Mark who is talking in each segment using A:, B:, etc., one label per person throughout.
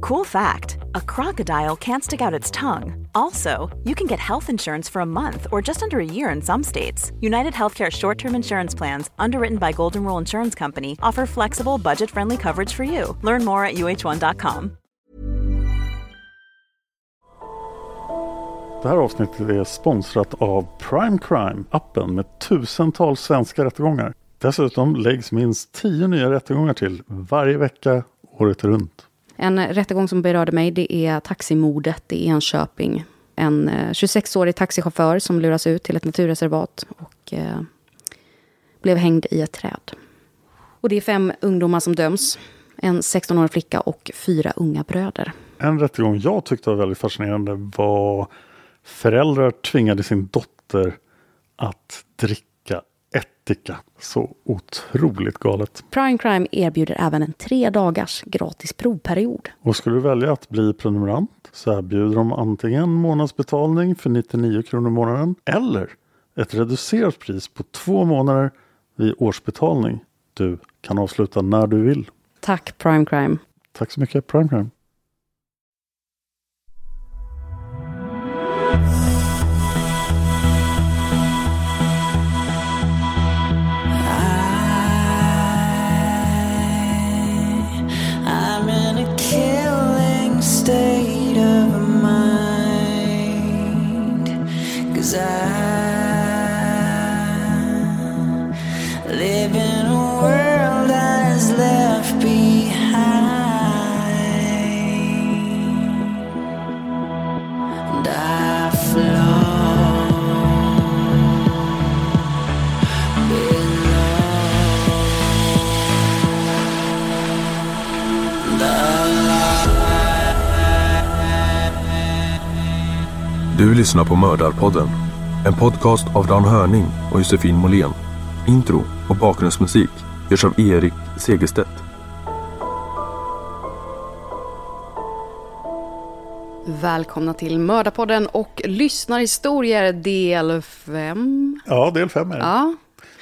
A: Cool fact a crocodile can't stick out its tongue. Also, you can get health insurance for a month or just under a year in some states. United Healthcare short term insurance plans, underwritten by Golden Rule Insurance Company, offer flexible, budget friendly coverage for you. Learn more at uh1.com.
B: Det här avsnittet är sponsrat av Prime Crime, appen med tusentals svenska rättegångar. Dessutom läggs minst tio nya rättegångar till varje vecka året runt.
C: En rättegång som berörde mig det är taximordet i Enköping. En eh, 26-årig taxichaufför som luras ut till ett naturreservat och eh, blev hängd i ett träd. Och det är fem ungdomar som döms. En 16-årig flicka och fyra unga bröder.
B: En rättegång jag tyckte var väldigt fascinerande var föräldrar tvingade sin dotter att dricka ättika. Så otroligt galet.
C: Prime Crime erbjuder även en tre dagars gratis provperiod.
B: Och skulle du välja att bli prenumerant så erbjuder de antingen månadsbetalning för 99 kronor i månaden eller ett reducerat pris på två månader vid årsbetalning. Du kan avsluta när du vill.
C: Tack Prime Crime.
B: Tack så mycket Prime Crime.
D: Lyssnar på Mördarpodden. En podcast av Dan Hörning och Josefin Måhlén. Intro och bakgrundsmusik görs av Erik Segerstedt.
C: Välkomna till Mördarpodden och Lyssnarhistorier del 5.
B: Ja, del fem är det.
C: Ja.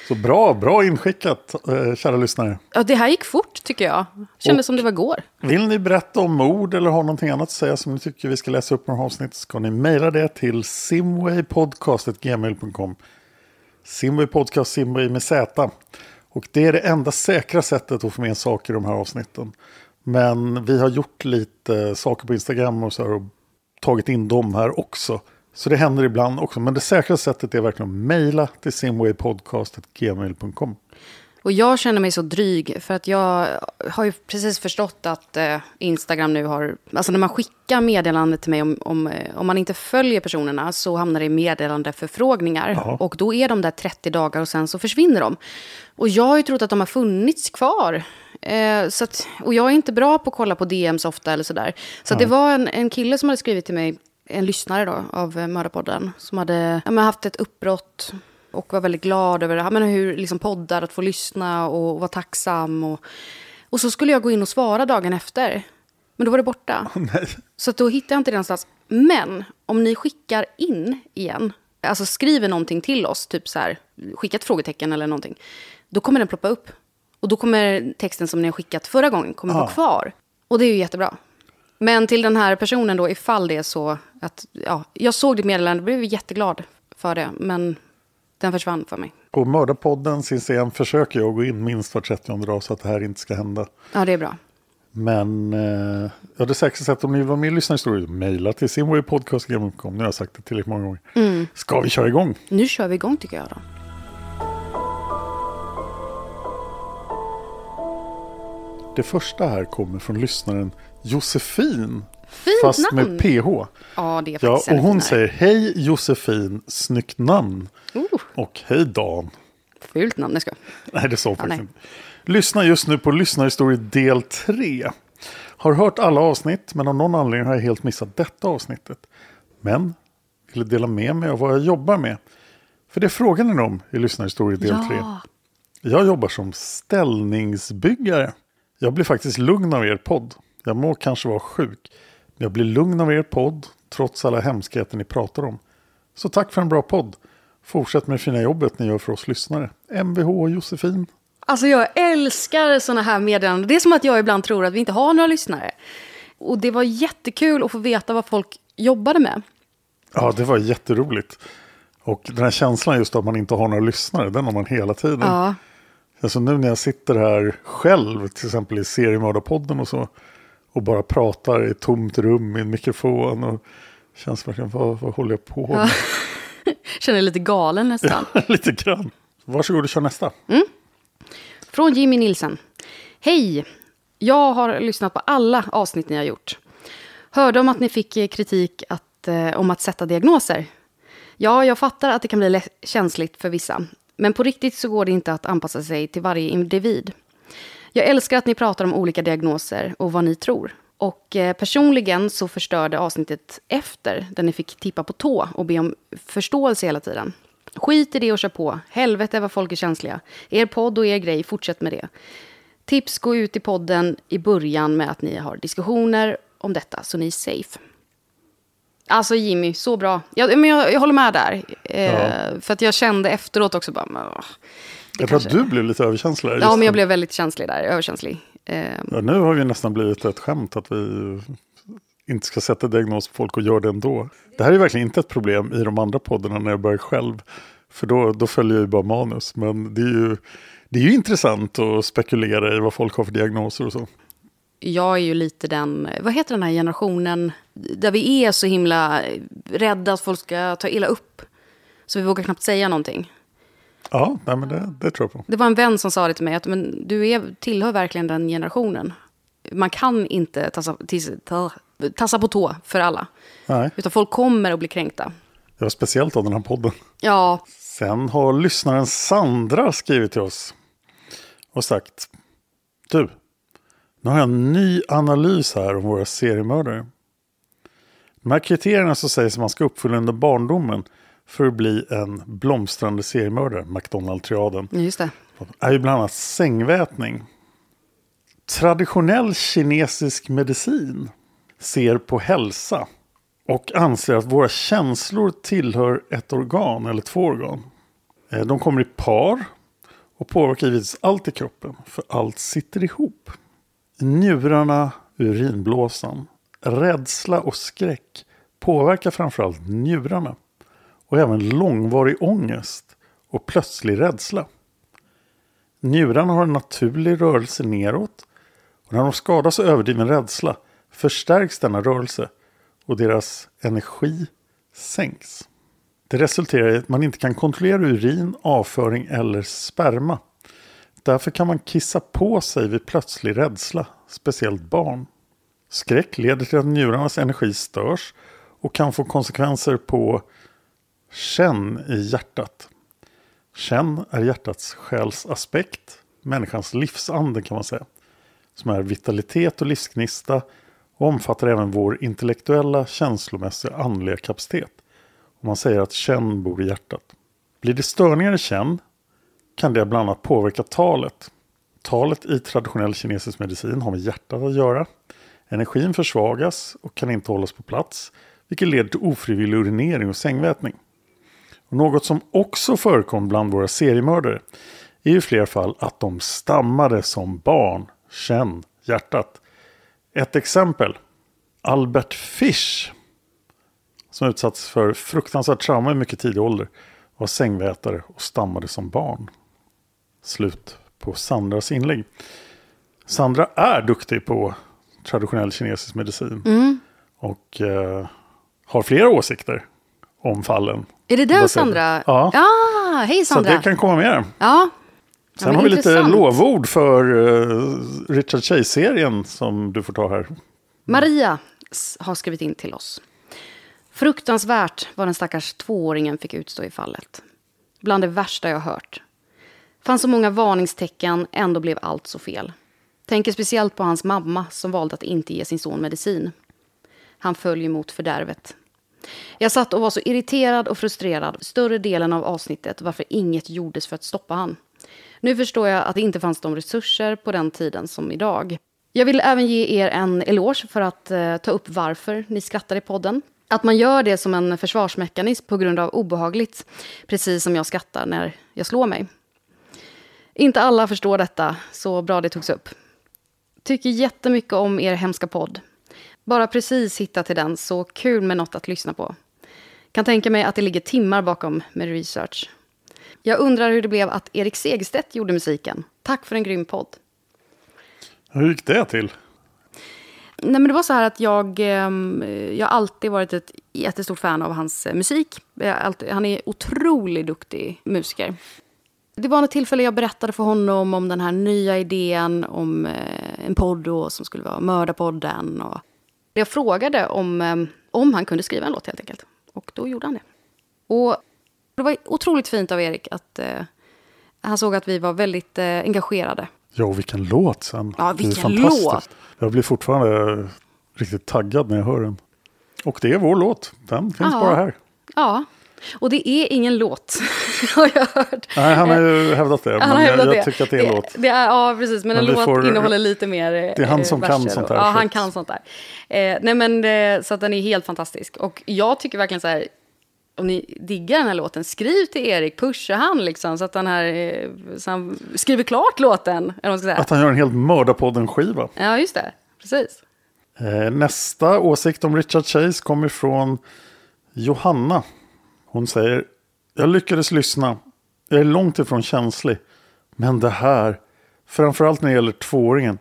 B: Så bra, bra inskickat eh, kära lyssnare.
C: ja, det här gick fort tycker jag. Kändes
B: Och-
C: som det var går.
B: Vill ni berätta om mord eller ha någonting annat att säga som ni tycker vi ska läsa upp i några avsnitt så ska ni mejla det till simwaypodcast.gmail.com Simway Podcast, Simway med Z. Och det är det enda säkra sättet att få med saker i de här avsnitten. Men vi har gjort lite saker på Instagram och så här och tagit in dem här också. Så det händer ibland också. Men det säkra sättet är verkligen att mejla till simwaypodcast.gmail.com.
C: Och jag känner mig så dryg för att jag har ju precis förstått att eh, Instagram nu har... Alltså när man skickar meddelande till mig om, om, eh, om man inte följer personerna så hamnar det i meddelandeförfrågningar.
B: Ja.
C: Och då är de där 30 dagar och sen så försvinner de. Och jag har ju trott att de har funnits kvar. Eh, så att, och jag är inte bra på att kolla på DMs ofta eller sådär. Så att det var en, en kille som hade skrivit till mig, en lyssnare då av eh, Mördarpodden, som hade ja, haft ett uppbrott och var väldigt glad över ja, men hur liksom poddar, att få lyssna och vara tacksam. Och, och så skulle jag gå in och svara dagen efter. Men då var det borta.
B: Nej.
C: Så då hittade jag inte det någonstans. Men om ni skickar in igen, alltså skriver någonting till oss, typ så här, skicka ett frågetecken eller någonting. Då kommer den ploppa upp. Och då kommer texten som ni har skickat förra gången kommer
B: Ah.
C: vara kvar. Och det är ju jättebra. Men till den här personen då, ifall det är så att, ja, jag såg ditt meddelande, blev jätteglad för det. Men den försvann för mig.
B: På Mördarpodden Instagram försöker jag gå in minst var 30 dag så att det här inte ska hända.
C: Ja, det är bra.
B: Men eh, ja, det säkra sättet om ni vara med i lyssnarhistorier, mejla till simwaypodcast.gmail.com. Nu har jag sagt det tillräckligt många gånger. Ska vi köra igång?
C: Nu kör vi igång tycker jag då.
B: Det första här kommer från lyssnaren Josefin.
C: Fint
B: fast
C: namn.
B: med PH.
C: Ja, det är
B: Ja, och hon säger hej Josefin, snyggt namn.
C: Oh,
B: Och hej Dan.
C: fult namn, det ska.
B: Nej, det sa hon faktiskt inte. Lyssna just nu på lyssnarhistoria del 3. Har hört alla avsnitt men av någon anledning har jag helt missat detta avsnittet. Men ville dela med mig av vad jag jobbar med. För det frågar ni om i Lyssnarhistoria del 3.
C: Ja.
B: Jag jobbar som ställningsbyggare. Jag blir faktiskt lugn av er podd. Jag må kanske vara sjuk. Men jag blir lugn av er podd trots alla hemskheter ni pratar om. Så tack för en bra podd. Fortsätt med det fina jobbet ni gör för oss lyssnare. Mvh och Josefin.
C: Alltså jag älskar såna här meddelanden. Det är som att jag ibland tror att vi inte har några lyssnare. Och det var jättekul att få veta vad folk jobbade med.
B: Ja, det var jätteroligt. Och den här känslan just att man inte har några lyssnare, den har man hela tiden.
C: Ja.
B: Alltså nu när jag sitter här själv, till exempel i seriemördarpodden och så, och bara pratar i ett tomt rum med en mikrofon och känns verkligen, vad, vad håller jag på med?
C: Känner mig lite galen nästan.
B: Lite grann. Varsågod och kör nästa.
C: Från Jimmy Nilsen. Hej! Jag har lyssnat på alla avsnitt ni har gjort. Hörde om att ni fick eh, kritik att, eh, om att sätta diagnoser. Ja, jag fattar att det kan bli känsligt för vissa. Men på riktigt så går det inte att anpassa sig till varje individ. Jag älskar att ni pratar om olika diagnoser och vad ni tror. Och eh, personligen så förstörde avsnittet efter, där ni fick tippa på tå och be om förståelse hela tiden. Skit i det och kör på. Helvete vad folk är känsliga. Er podd och er grej, fortsätt med det. Tips, gå ut i podden i början med att ni har diskussioner om detta, så ni är safe. Alltså Jimmy, så bra. Jag, men jag, jag håller med där. Eh, För att jag kände efteråt också bara... men, åh,
B: Jag tror att du blev lite överkänslig.
C: Ja, men jag blev väldigt känslig där. Överkänslig. Eh,
B: Ja, nu har vi nästan blivit ett skämt att vi inte ska sätta diagnos på folk och gör det ändå. Det här är verkligen inte ett problem i de andra poddarna när jag börjar själv. För då, då följer jag ju bara manus. Men det är ju, det är ju intressant att spekulera i vad folk har för diagnoser och så.
C: jag är ju lite den, vad heter den här generationen, där vi är så himla rädda att folk ska ta illa upp. Så vi vågar knappt säga någonting.
B: Ja, nej, men det, det tror jag på.
C: Det var en vän som sa det till mig, att men, du är, tillhör verkligen den generationen. Man kan inte tassa, tis, ta, tassa på tå för alla.
B: Nej,
C: Utan folk kommer att bli kränkta.
B: det var speciellt av den här podden.
C: Ja,
B: Sen har lyssnaren Sandra skrivit till oss och sagt Du, nu har jag en ny analys här om våra seriemördare. De här kriterierna som sägs att man ska uppfylla under barndomen för att bli en blomstrande seriemördare, McDonald-triaden,
C: just det.
B: är ju bland annat sängvätning. Traditionell kinesisk medicin ser på hälsa och anser att våra känslor tillhör ett organ eller två organ. Eh, De kommer i par och påverkar givetvis allt i kroppen, för allt sitter ihop. Njurarna, urinblåsan, rädsla och skräck påverkar framförallt njurarna och även långvarig ångest och plötslig rädsla. Njurarna har en naturlig rörelse neråt och när de skadas av överdriven rädsla förstärks denna rörelse och deras energi sänks. Det resulterar i att man inte kan kontrollera urin, avföring eller sperma. Därför kan man kissa på sig vid plötslig rädsla, speciellt barn. Skräck leder till att njurarnas energi störs och kan få konsekvenser på känn i hjärtat. Känn är hjärtats själsaspekt, människans livsande kan man säga. Som är vitalitet och livsgnista och omfattar även vår intellektuella, känslomässiga, andliga kapacitet. Och man säger att känn bor i hjärtat. Blir det störningar i känn kan det bland annat påverka talet. Talet i traditionell kinesisk medicin har med hjärtat att göra. Energin försvagas och kan inte hållas på plats, vilket leder till ofrivillig urinering och sängvätning. Och något som också förekom bland våra seriemördare är i flera fall att de stammade som barn. Känn hjärtat. Ett exempel. Albert Fish. Som utsatts för fruktansvärt trauma i mycket tidig ålder. Var sängvätare och stammade som barn. Slut på Sandras inlägg. Sandra är duktig på traditionell kinesisk medicin. Och eh, har flera åsikter om fallen.
C: Är det den Sandra?
B: Ja.
C: Ah, hej
B: Så
C: Sandra.
B: det kan komma med.
C: Ja.
B: Sen
C: men
B: har vi lite
C: intressant.
B: lovord för uh, Richard Chase-serien som du får ta här.
C: Maria har skrivit in till oss. Fruktansvärt vad den stackars tvååringen fick utstå i fallet. Bland det värsta jag hört. Fanns så många varningstecken, ändå blev allt så fel. Tänker speciellt på hans mamma som valde att inte ge sin son medicin. Han följer mot fördärvet. Jag satt och var så irriterad och frustrerad större delen av avsnittet varför inget gjordes för att stoppa han. Nu förstår jag att det inte fanns de resurser på den tiden som idag. Jag vill även ge er en eloge för att eh, ta upp varför ni skrattar i podden. Att man gör det som en försvarsmekanism på grund av obehagligt, precis som jag skrattar när jag slår mig. Inte alla förstår detta, så bra det togs upp. Tycker jättemycket om er hemska podd. Bara precis hittat till den, så kul med något att lyssna på. Kan tänka mig att det ligger timmar bakom med research. Jag undrar hur det blev att Erik Segerstedt gjorde musiken. Tack för en grym podd.
B: Hur gick det till?
C: Nej, men det var så här att jag, ehm, jag alltid varit ett jättestort fan av hans eh, musik. Alltid, han är otroligt duktig musiker. Det var något tillfälle jag berättade för honom om den här nya idén om eh, en podd då, som skulle vara Mördarpodden. Och jag frågade om, eh, om han kunde skriva en låt helt enkelt. Och då gjorde han det. Och det var otroligt fint av Erik att eh, han såg att vi var väldigt eh, engagerade.
B: Ja, och vilken låt sen.
C: Ja, vilken låt.
B: Jag blir fortfarande riktigt taggad när jag hör den. Och det är vår låt. Den finns
C: Ja.
B: bara här.
C: Ja, och det är ingen låt, har jag hört.
B: Nej, han har ju hävdat det.
C: Han
B: men jag,
C: hävdat
B: jag
C: det.
B: tycker att det är en låt.
C: Det är, ja, precis. Men,
B: Men
C: en låt
B: får-
C: innehåller lite mer eh,
B: Det är han som kan sånt där,
C: Ja, han kan sånt där. Eh, nej, men eh, så att den är helt fantastisk. Och jag tycker verkligen så här, om ni diggar den här låten, skriv till Erik, pusha han liksom, så att han, här, eh, så han skriver klart låten. Eller ska säga.
B: Att han gör en helt Mördarpodden-skiva.
C: Ja, just det. Precis.
B: Eh, nästa åsikt om Richard Chase kommer från Johanna. Hon säger, jag lyckades lyssna. Jag är långt ifrån känslig. Men det här, framförallt när det gäller tvååringen,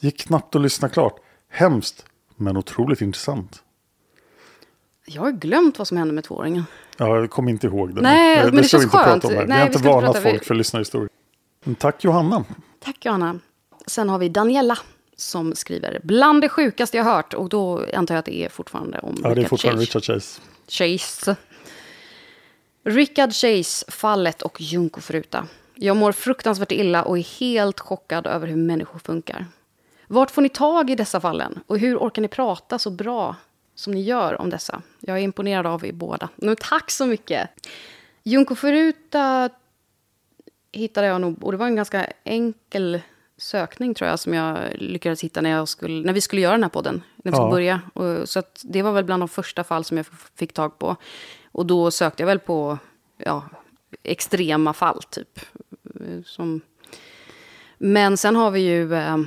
B: gick knappt att lyssna klart. Hemskt, men otroligt intressant.
C: Jag har glömt vad som hände med tvååringen.
B: Ja, jag kommer inte ihåg det.
C: Nej, men det
B: vi
C: känns
B: inte
C: skönt. Nej,
B: vi har inte varnat
C: prata- vi-
B: folk för lyssnarhistorier. Tack Johanna.
C: Tack Johanna. Sen har vi Daniela som skriver bland det sjukaste jag hört. Och då antar jag att det är fortfarande om
B: Ja, det är
C: Richard
B: fortfarande
C: Chase.
B: Richard Chase.
C: Chase. Rickard Chase, fallet och Junkofruta. Jag mår fruktansvärt illa och är helt chockad över hur människor funkar. Vart får ni tag i dessa fallen? Och hur orkar ni prata så bra som ni gör om dessa? Jag är imponerad av er båda. Men tack så mycket! Junkofruta hittade jag nog, och det var en ganska enkel sökning tror jag som jag lyckades hitta när, jag skulle, när vi skulle göra den här podden. När vi
B: Ja.
C: skulle börja. Och, så det var väl bland de första fall som jag fick tag på. Och då sökte jag väl på ja, extrema fall typ. Som... Men sen har vi ju, eh,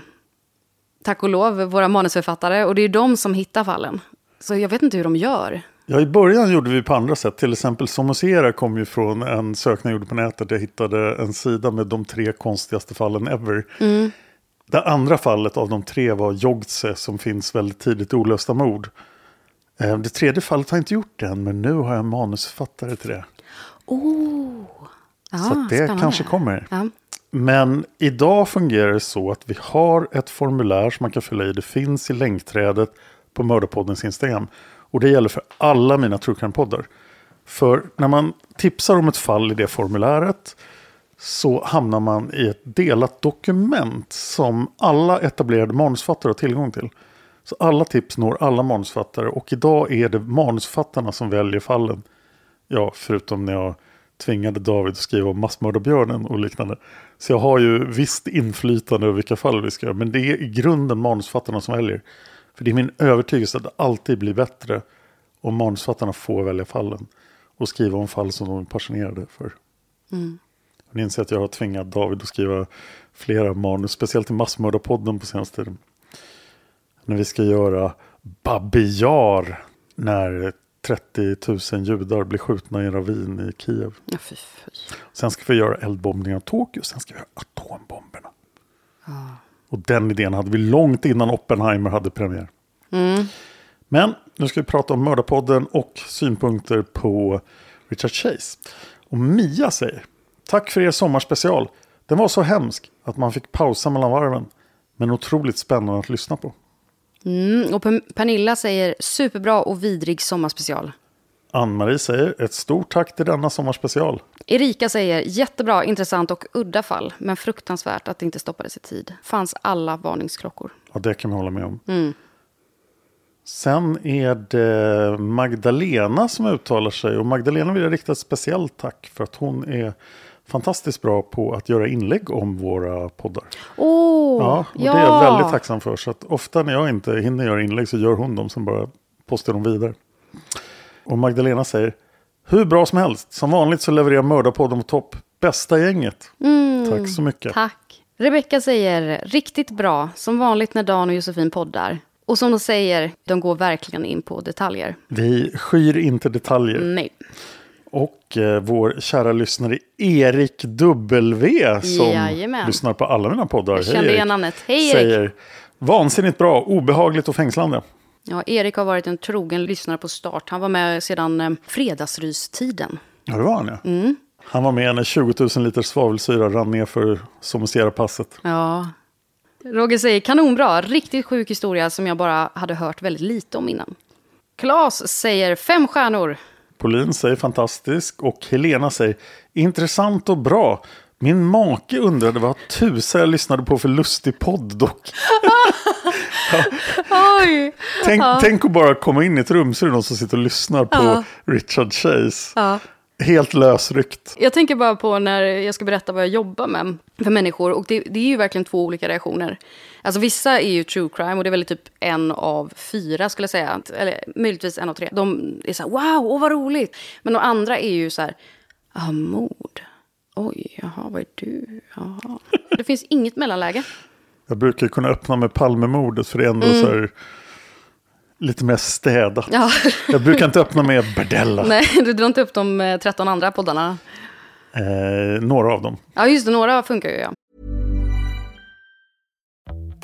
C: tack och lov, våra manusförfattare. Och det är de som hittar fallen. Så jag vet inte hur de gör.
B: Ja, i början gjorde vi på andra sätt. Till exempel Somosera kom ju från en sökning jag gjorde på nätet. Jag hittade en sida med de tre konstigaste fallen ever. Det andra fallet av de tre var Jogtse som finns väldigt tidigt i olösta mord. Eh, Det tredje fallet har jag inte gjort än, men nu har jag en manusförfattare till det.
C: Oh. Ja,
B: Så det
C: spännande.
B: kanske kommer.
C: Ja.
B: Men idag fungerar det så att vi har ett formulär som man kan fylla i. Det finns i länkträdet på Mördarpoddens Instagram. Och det gäller för alla mina True Crime-poddar. För när man tipsar om ett fall i det formuläret så hamnar man i ett delat dokument som alla etablerade manusfattare har tillgång till. Så alla tips når alla manusfattare och idag är det manusfattarna som väljer fallen. Ja, förutom när jag tvingade David att skriva om massmördarbjörnen och liknande. Så jag har ju visst inflytande över vilka fall vi ska göra. Men det är i grunden manusfattarna som väljer. För det är min övertygelse att det alltid blir bättre om manusfattarna får välja fallen. Och skriva om fall som de är passionerade för. Och Ni inser att jag har tvingat David att skriva flera manus, speciellt i massmördarpodden på senaste tiden. När vi ska göra Babijar när 30 000 judar blir skjutna i en ravin i Kiev.
C: Ja, fy, fy.
B: Sen ska vi göra eldbombningen av Tokyo, sen ska vi göra atombomberna. Och den idén hade vi långt innan Oppenheimer hade premiär. Men nu ska vi prata om Mördarpodden och synpunkter på Richard Chase. Och Mia säger, tack för er sommarspecial. Den var så hemsk att man fick pausa mellan varven. Men otroligt spännande att lyssna på.
C: Mm, och Pe- Pernilla säger superbra och vidrig sommarspecial.
B: Ann-Marie säger ett stort tack till denna sommarspecial.
C: Erika säger jättebra, intressant och udda fall. Men fruktansvärt att det inte stoppades i tid. Fanns alla varningsklockor.
B: Ja, det kan vi hålla med om. Sen är det Magdalena som uttalar sig. Och Magdalena vill jag rikta ett speciellt tack för att hon är fantastiskt bra på att göra inlägg om våra poddar.
C: Åh,
B: Ja, och det är jag väldigt tacksam för. Så att ofta när jag inte hinner göra inlägg så gör hon dem, sen bara postar de vidare. Och Magdalena säger, hur bra som helst. Som vanligt så levererar Mördarpodden på topp. Bästa gänget. Tack så mycket.
C: Tack. Rebecka säger riktigt bra, som vanligt när Dan och Josefin poddar. Och som de säger, de går verkligen in på detaljer.
B: Vi skyr inte detaljer.
C: Nej.
B: Och eh, vår kära lyssnare Erik W som
C: Jajamän.
B: lyssnar på alla mina poddar.
C: Jag kände igen namnet. Hej, Erik.
B: Säger vansinnigt bra, obehagligt och fängslande.
C: Ja, Erik har varit en trogen lyssnare på start. Han var med sedan eh, fredagsrystiden.
B: Ja, det var han ja.
C: Mm.
B: Han var med när 20 000 liter svavelsyra rann ner för Somosera-passet.
C: Ja. Roger säger kanonbra, riktigt sjuk historia som jag bara hade hört väldigt lite om innan. Klas säger fem stjärnor.
B: Pauline säger fantastisk och Helena säger intressant och bra. Min make undrade vad tusan jag lyssnade på för lustig podd dock.
C: Oj!
B: Tänk, tänk att bara komma in i ett rum så är det någon som sitter och lyssnar på Richard Chase.
C: Ja.
B: Helt lösryckt.
C: Jag tänker bara på när jag ska berätta vad jag jobbar med för människor. Och det, det är ju verkligen två olika reaktioner. Alltså vissa är ju true crime och det är väl typ en av fyra skulle jag säga. Eller möjligtvis en av tre. De är så här wow, åh vad roligt. Men de andra är ju så här, ja mord. Oj, jaha, vad är du? Jaha. Det finns inget mellanläge.
B: Jag brukar kunna öppna med Palmemordet för det är ändå så här lite mer städat.
C: Ja.
B: Jag brukar inte öppna med Bardella.
C: Nej, du drar inte upp de eh, 13 andra poddarna.
B: Eh, några av dem.
C: Ja, just det, några funkar ju ja.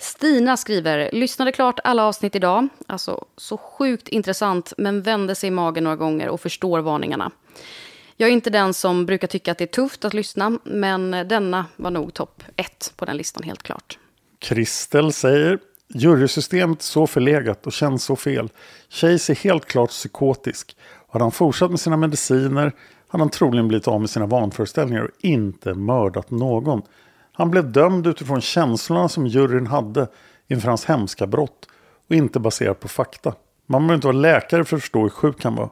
C: Stina skriver, lyssnade klart alla avsnitt idag. Alltså så sjukt intressant, men vände sig i magen några gånger och förstår varningarna. Jag är inte den som brukar tycka att det är tufft att lyssna, men denna var nog topp ett på den listan helt klart.
B: Kristel säger jurysystemet så förlegat och känns så fel. Chase är helt klart psykotisk. Hade han fortsatt med sina mediciner hade han troligen blivit av med sina vanföreställningar och inte mördat någon. Han blev dömd utifrån känslorna som juryn hade inför hans hemska brott och inte baserat på fakta. Man behöver inte vara läkare för att förstå hur sjuk han var.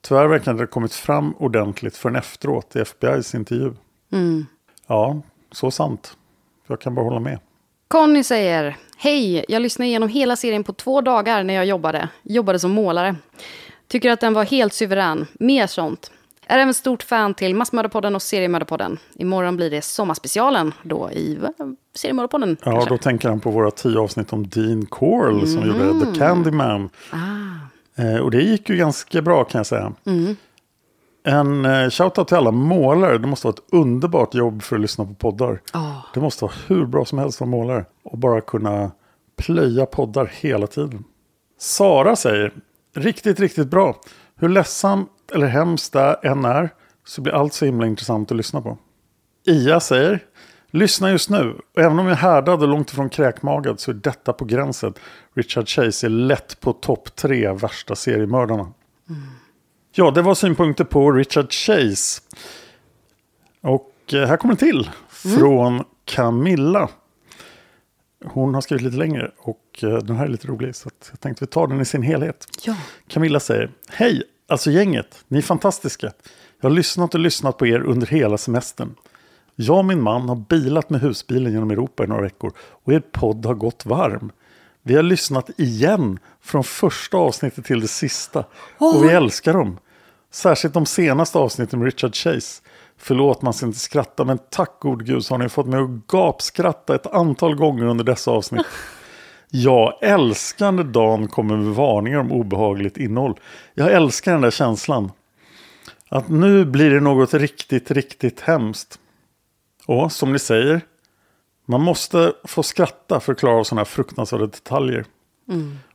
B: Tyvärr verkar det inte ha kommit fram ordentligt förrän efteråt i FBI's intervju. Ja, så sant. Jag kan bara hålla med.
C: Conny säger, hej, jag lyssnade igenom hela serien på två dagar när jag jobbade. Jobbade som målare. Tycker att den var helt suverän. Mer sånt. Är även stort fan till Massmördarpodden och Seriemördarpodden. Imorgon blir det sommarspecialen då i Seriemördarpodden.
B: Ja,
C: kanske.
B: då tänker han på våra tio avsnitt om Dean Corll som gjorde The Candyman. Eh, och det gick ju ganska bra kan jag säga. En eh, shoutout till alla målare. Det måste vara ett underbart jobb för att lyssna på poddar. Det måste vara hur bra som helst att vara målare. Och bara kunna Plöja poddar hela tiden. Sara säger, riktigt, riktigt bra. Hur eller hemskt det än är så blir allt så himla intressant att lyssna på. Ia säger, lyssna just nu. Och även om jag är härdad och långt ifrån kräkmagad så är detta på gränsen. Richard Chase är lätt på topp tre värsta seriemördarna. Ja, det var synpunkter på Richard Chase. Och eh, här kommer en till från Camilla. Hon har skrivit lite längre och eh, den här är lite rolig så jag tänkte vi tar den i sin helhet.
C: Ja.
B: Camilla säger, hej, alltså gänget, ni är fantastiska. Jag har lyssnat och lyssnat på er under hela semestern. Jag och min man har bilat med husbilen genom Europa i några veckor och er podd har gått varm. Vi har lyssnat igen från första avsnittet till det sista och vi älskar dem. Särskilt de senaste avsnitten med Richard Chase. Förlåt man ska inte skratta men tack gode gud så har ni fått mig att gapskratta ett antal gånger under dessa avsnitt. Jag älskar när Dan kommer med varningar om obehagligt innehåll. Jag älskar den där känslan. Att nu blir det något riktigt, riktigt hemskt. Och som ni säger, man måste få skratta för att klara av sådana här fruktansvärda detaljer.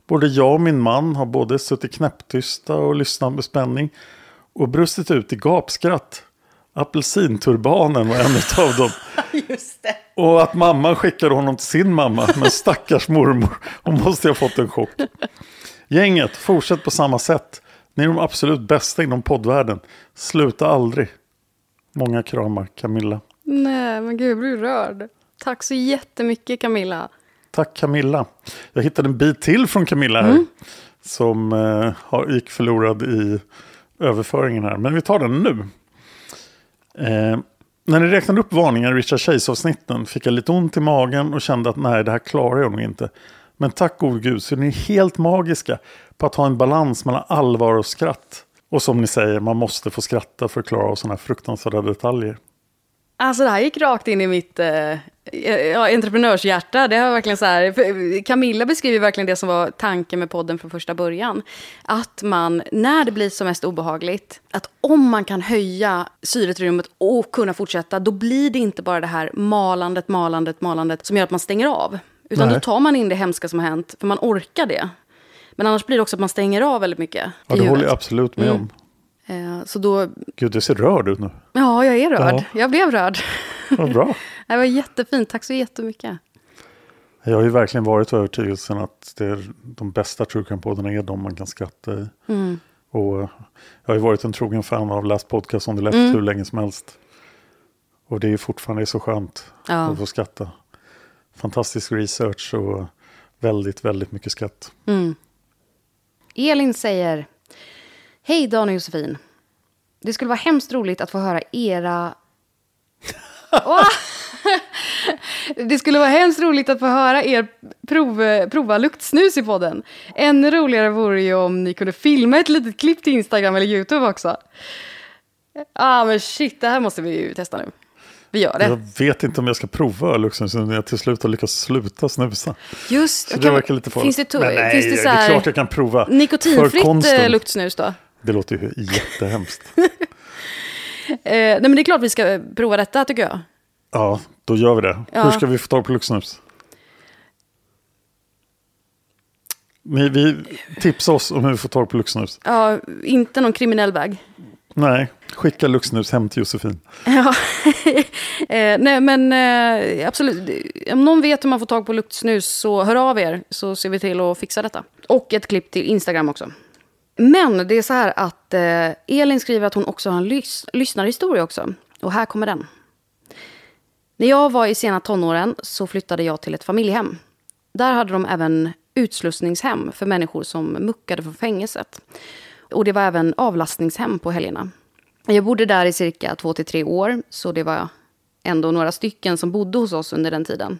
B: Både jag och min man har både suttit knäpptysta och lyssnat med spänning och brustit ut i gapskratt. Apelsinturbanen var en av dem.
C: Just det.
B: Och att mamman skickade honom till sin mamma. Men stackars mormor, hon måste ha fått en chock. Gänget, fortsätt på samma sätt. Ni är de absolut bästa inom poddvärlden. Sluta aldrig. Många kramar, Camilla.
C: Nej, men gud, jag blir rörd. Tack så jättemycket, Camilla.
B: Tack Camilla. Jag hittade en bit till från Camilla här. Som eh, har, gick förlorad i överföringen här. Men vi tar den nu. Eh, när ni räknade upp varningar i Richard Chase-avsnitten fick jag lite ont i magen och kände att nej, det här klarar jag nog inte. Men tack gode gud så är ni helt magiska på att ha en balans mellan allvar och skratt. Och som ni säger, man måste få skratta för att klara av sådana här fruktansvärda detaljer.
C: Alltså det här gick rakt in i mitt eh, ja, entreprenörshjärta. Det har verkligen så här, för Camilla beskriver verkligen det som var tanken med podden från första början. Att man, när det blir som mest obehagligt, att om man kan höja syret i rummet och kunna fortsätta, då blir det inte bara det här malandet, malandet, malandet som gör att man stänger av. Utan
B: Nej.
C: då tar man in det hemska som har hänt, för man orkar det. Men annars blir det också att man stänger av väldigt mycket
B: Ja, det håller jag absolut med om.
C: Eh, Så då,
B: Gud, du ser rörd ut nu.
C: ja, jag är rörd.
B: Ja.
C: Jag blev rörd.
B: Vad bra.
C: Det var jättefint, tack så jättemycket.
B: Jag har ju verkligen varit övertygelsen att det är de bästa true crime-poddarna är de man kan skratta i. Och jag har ju varit en trogen fan av Last Podcast on the Left hur länge som helst. Och det är ju fortfarande så skönt
C: Ja.
B: att få skratta. Fantastisk research och väldigt, väldigt mycket skratt.
C: Elin säger Hej Dan och Josefin. Det skulle vara hemskt roligt att få höra era... Åh! Det skulle vara hemskt roligt att få höra er prov, prova luktsnus i podden. Ännu roligare vore ju om ni kunde filma ett litet klipp till Instagram eller YouTube också. ah, men shit, det här måste vi ju testa nu. Vi gör det.
B: Jag vet inte om jag ska prova Luxus när jag till slut har lyckats sluta snusa.
C: Just,
B: Så
C: kan-
B: det verkar lite farligt.
C: Finns det,
B: Men nej,
C: finns det,
B: det
C: så
B: är
C: här
B: klart jag kan prova.
C: Nikotinfritt eh, luktsnus då?
B: Det låter ju jättehemskt.
C: Eh, nej men det är klart vi ska prova detta tycker jag.
B: Ja, då gör vi det.
C: Ja.
B: Hur ska vi få tag på Luxnus? Ni, vi tipsa oss om hur vi får tag på Luxnus.
C: Ja, inte någon kriminell väg.
B: Nej, skicka Luxnus hem till Josefin.
C: Ja. eh, nej, men eh, absolut. Om någon vet hur man får tag på luktsnus så hör av er så ser vi till att fixa detta. Och ett klipp till Instagram också. Men det är så här att eh, Elin skriver att hon också har en lys- lyssnarhistoria också. Och här kommer den. När jag var i sena tonåren så flyttade jag till ett familjehem. Där hade de även utslussningshem för människor som muckade från fängelset. Och det var även avlastningshem på helgerna. Jag bodde där i cirka två till tre år, så det var ändå några stycken som bodde hos oss under den tiden.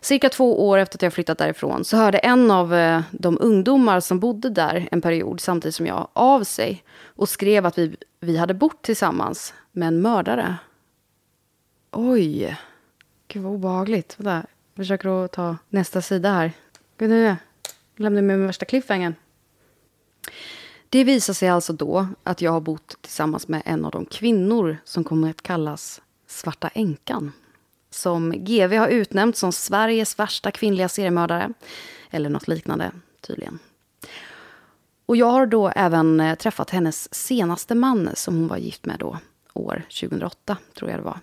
C: Cirka två år efter att jag flyttat därifrån så hörde en av eh, de ungdomar som bodde där en period samtidigt som jag av sig och skrev att vi, vi hade bott tillsammans med en mördare. Oj, gud vad obehagligt. Vänta, jag försöker att ta nästa sida här. Gud, nu jag lämnar med värsta cliffhangern. Det visar sig alltså då att jag har bott tillsammans med en av de kvinnor som kommer att kallas Svarta änkan. som GV har utnämnt som Sveriges värsta kvinnliga seriemördare. Eller något liknande, tydligen. Och jag har då även eh, träffat hennes senaste man som hon var gift med då, år 2008, tror jag det var.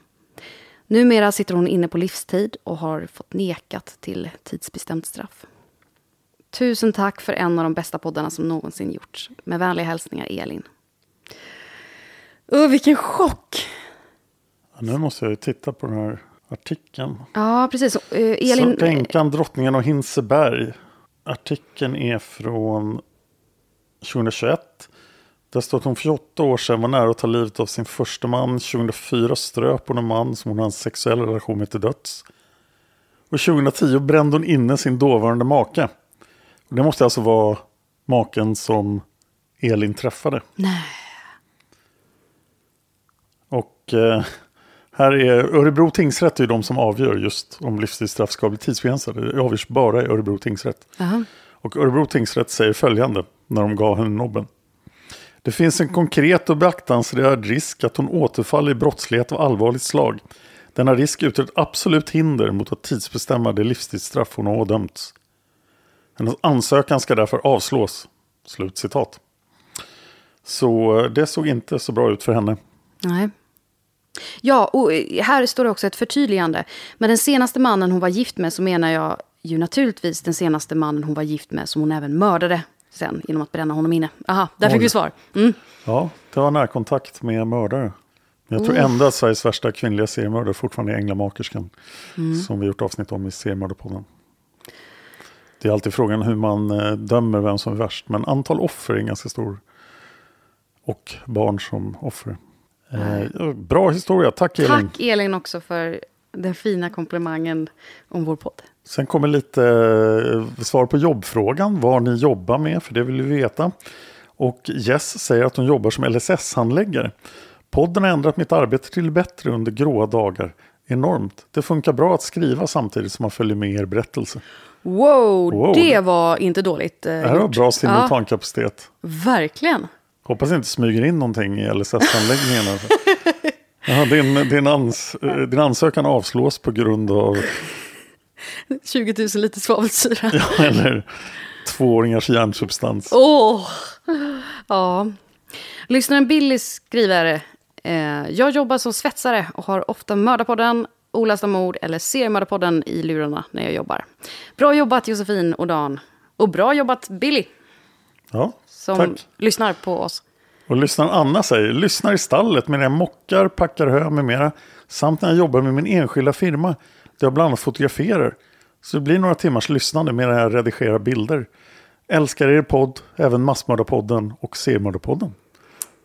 C: Numera sitter hon inne på livstid och har fått nekat till tidsbestämt straff. Tusen tack för en av de bästa poddarna som någonsin gjorts. Med vänliga hälsningar Elin. Uh, vilken chock!
B: Ja, nu måste jag ju titta på den här artikeln.
C: Ja, precis. Uh, Elin...
B: Svarta änkan, drottningen och Hinseberg. Artikeln är från 2021. Där står att hon för 28 år sedan var nära att ta livet av sin första man. 2004 ströp hon en man som hon hade en sexuell relation med till döds. Och 2010 brände hon inne sin dåvarande make. Och det måste alltså vara maken som Elin träffade.
C: Nej.
B: Och eh, här är Örebro tingsrätt är ju de som avgör just om livstidsstraff ska bli tidsbegränsade. Det avgörs bara i Örebro tingsrätt.
C: Jaha.
B: Och Örebro tingsrätt säger följande när de gav henne nobben. Det finns en konkret och beaktansvärd risk att hon återfaller i brottslighet av allvarligt slag. Denna risk utgör ett absolut hinder mot att tidsbestämma det livstidsstraff hon har ådömts. Hennes ansökan ska därför avslås. Slut citat. Så eh, det såg inte så bra ut för henne.
C: Nej. Ja, och eh, här står det också ett förtydligande. Med den senaste mannen hon var gift med så menar jag ju naturligtvis den senaste mannen hon var gift med som hon även mördade sen genom att bränna honom inne. Aha, där fick
B: Oj.
C: vi svar. Mm.
B: Ja, det var närkontakt med mördare. Jag tror ändå att Sveriges värsta kvinnliga seriemördare fortfarande är Änglamakerskan. Som vi gjort avsnitt om i seriemördarpodden. Det är alltid frågan hur man eh, dömer vem som är värst. Men antal offer är ganska stor. Och barn som offer. Eh, bra historia, tack Elin.
C: Tack Elin också för den fina komplimangen om vår podd.
B: Sen kommer lite eh, svar på jobbfrågan, vad ni jobbar med, för det vill vi veta. Och Jess säger att hon jobbar som LSS-handläggare. Podden har ändrat mitt arbete till bättre under gråa dagar. Enormt. Det funkar bra att skriva samtidigt som man följer med er berättelse.
C: Wow,
B: Wow.
C: det var inte dåligt eh,
B: Det här var
C: gjort.
B: bra simultankapacitet.
C: Ja, verkligen.
B: Hoppas det inte smyger in någonting i LSS-handläggningen. Jaha, din, din, ans, eh, din ansökan avslås på grund av
C: 20 000 liter svavelsyra.
B: ja, eller tvååringars hjärnsubstans.
C: Åh! Ja. Lyssnaren Billy skriver. Eh, jag jobbar som svetsare och har ofta Mördarpodden, Olästa mord eller Seriemördarpodden i lurarna när jag jobbar. Bra jobbat Josefin och Dan. Och bra jobbat Billy
B: Ja,
C: som
B: tack.
C: lyssnar på oss.
B: Och lyssnaren Anna säger, lyssnar i stallet medan jag mockar, packar hö med mera. Samt när jag jobbar med min enskilda firma, där jag bland annat fotograferar. Så det blir några timmars lyssnande medan jag redigerar bilder. Älskar er podd, även Massmördarpodden och Seriemördarpodden.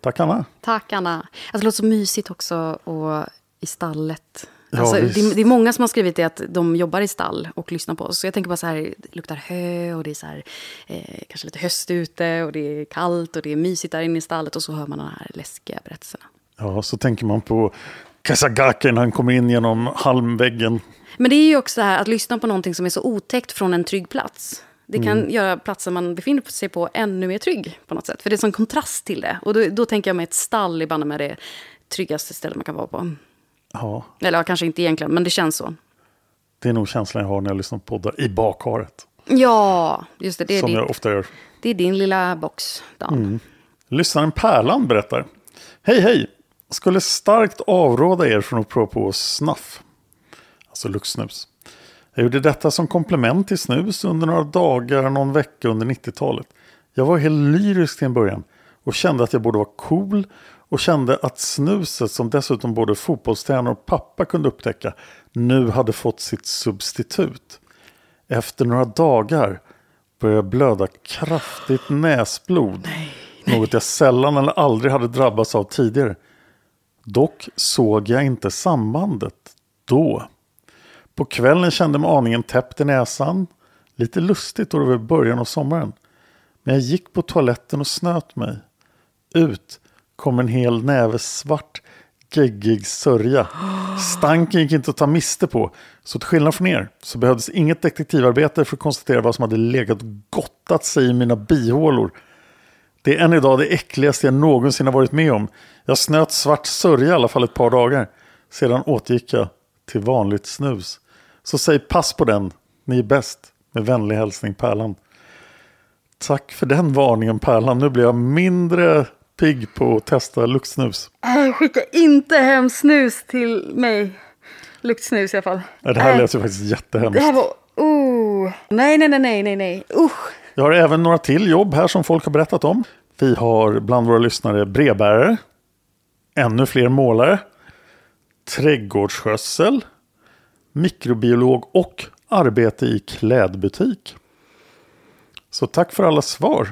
B: Tack Anna.
C: Tack Anna. Alltså, det låter så mysigt också och i stallet.
B: Ja,
C: Alltså, det, det är många som har skrivit det att de jobbar i stall och lyssnar på oss. Så jag tänker bara så här, det luktar hö och det är så här, eh, kanske lite höst ute och det är kallt och det är mysigt där inne i stallet och så hör man de här läskiga berättelserna.
B: Ja, så tänker man på Kasagake när han kommer in genom halmväggen.
C: Men det är ju också det här att lyssna på någonting som är så otäckt från en trygg plats. Det kan
B: Mm.
C: göra platsen man befinner sig på ännu mer trygg på något sätt. För det är sån kontrast till det. Och då, då tänker jag mig ett stall i bandet med det tryggaste stället man kan vara på.
B: Ja,
C: Eller ja, kanske inte egentligen, men det känns så.
B: det är nog känslan jag har när jag lyssnar på poddar i bakharet.
C: Ja, just det. Det är,
B: Som
C: din,
B: jag ofta gör.
C: det är din lilla box, Dan.
B: Lyssnaren Pärlan berättar. Hej hej! Skulle starkt avråda er från att prova på snaff. Alltså luxsnus. Jag gjorde detta som komplement till snus under några dagar, någon vecka under 90-talet. Jag var helt lyrisk till en början och kände att jag borde vara cool och kände att snuset som dessutom både fotbollstränare och pappa kunde upptäcka nu hade fått sitt substitut. Efter några dagar började jag blöda kraftigt näsblod. Något jag sällan eller aldrig hade drabbats av tidigare. Dock såg jag inte sambandet då. På kvällen kände jag mig aningen täppt i näsan. Lite lustigt då det var början av sommaren. Men jag gick på toaletten och snöt mig. Ut kom en hel näve svart, geggig sörja. Stanken gick inte att ta miste på. Så till skillnad från er så behövdes inget detektivarbete för att konstatera vad som hade legat och gottat sig i mina bihålor. Det är än idag det äckligaste jag någonsin har varit med om. Jag snöt svart sörja i alla fall ett par dagar. Sedan återgick jag till vanligt snus. Så säg pass på den, ni är bäst. Med vänlig hälsning Pärlan. Tack för den varningen Pärlan. Nu blir jag mindre pigg på att testa luktsnus.
C: Äh, Skicka inte hem snus till mig. Luktsnus i alla fall.
B: Nej, Det här
C: Äh,
B: lät ju faktiskt jättehemskt.
C: Det här var... Oh. Nej, nej, nej, nej, nej, nej. Usch.
B: Jag har även några till jobb här som folk har berättat om. Vi har bland våra lyssnare brevbärare, ännu fler målare, trädgårdsskötsel, mikrobiolog och arbete i klädbutik. Så tack för alla svar.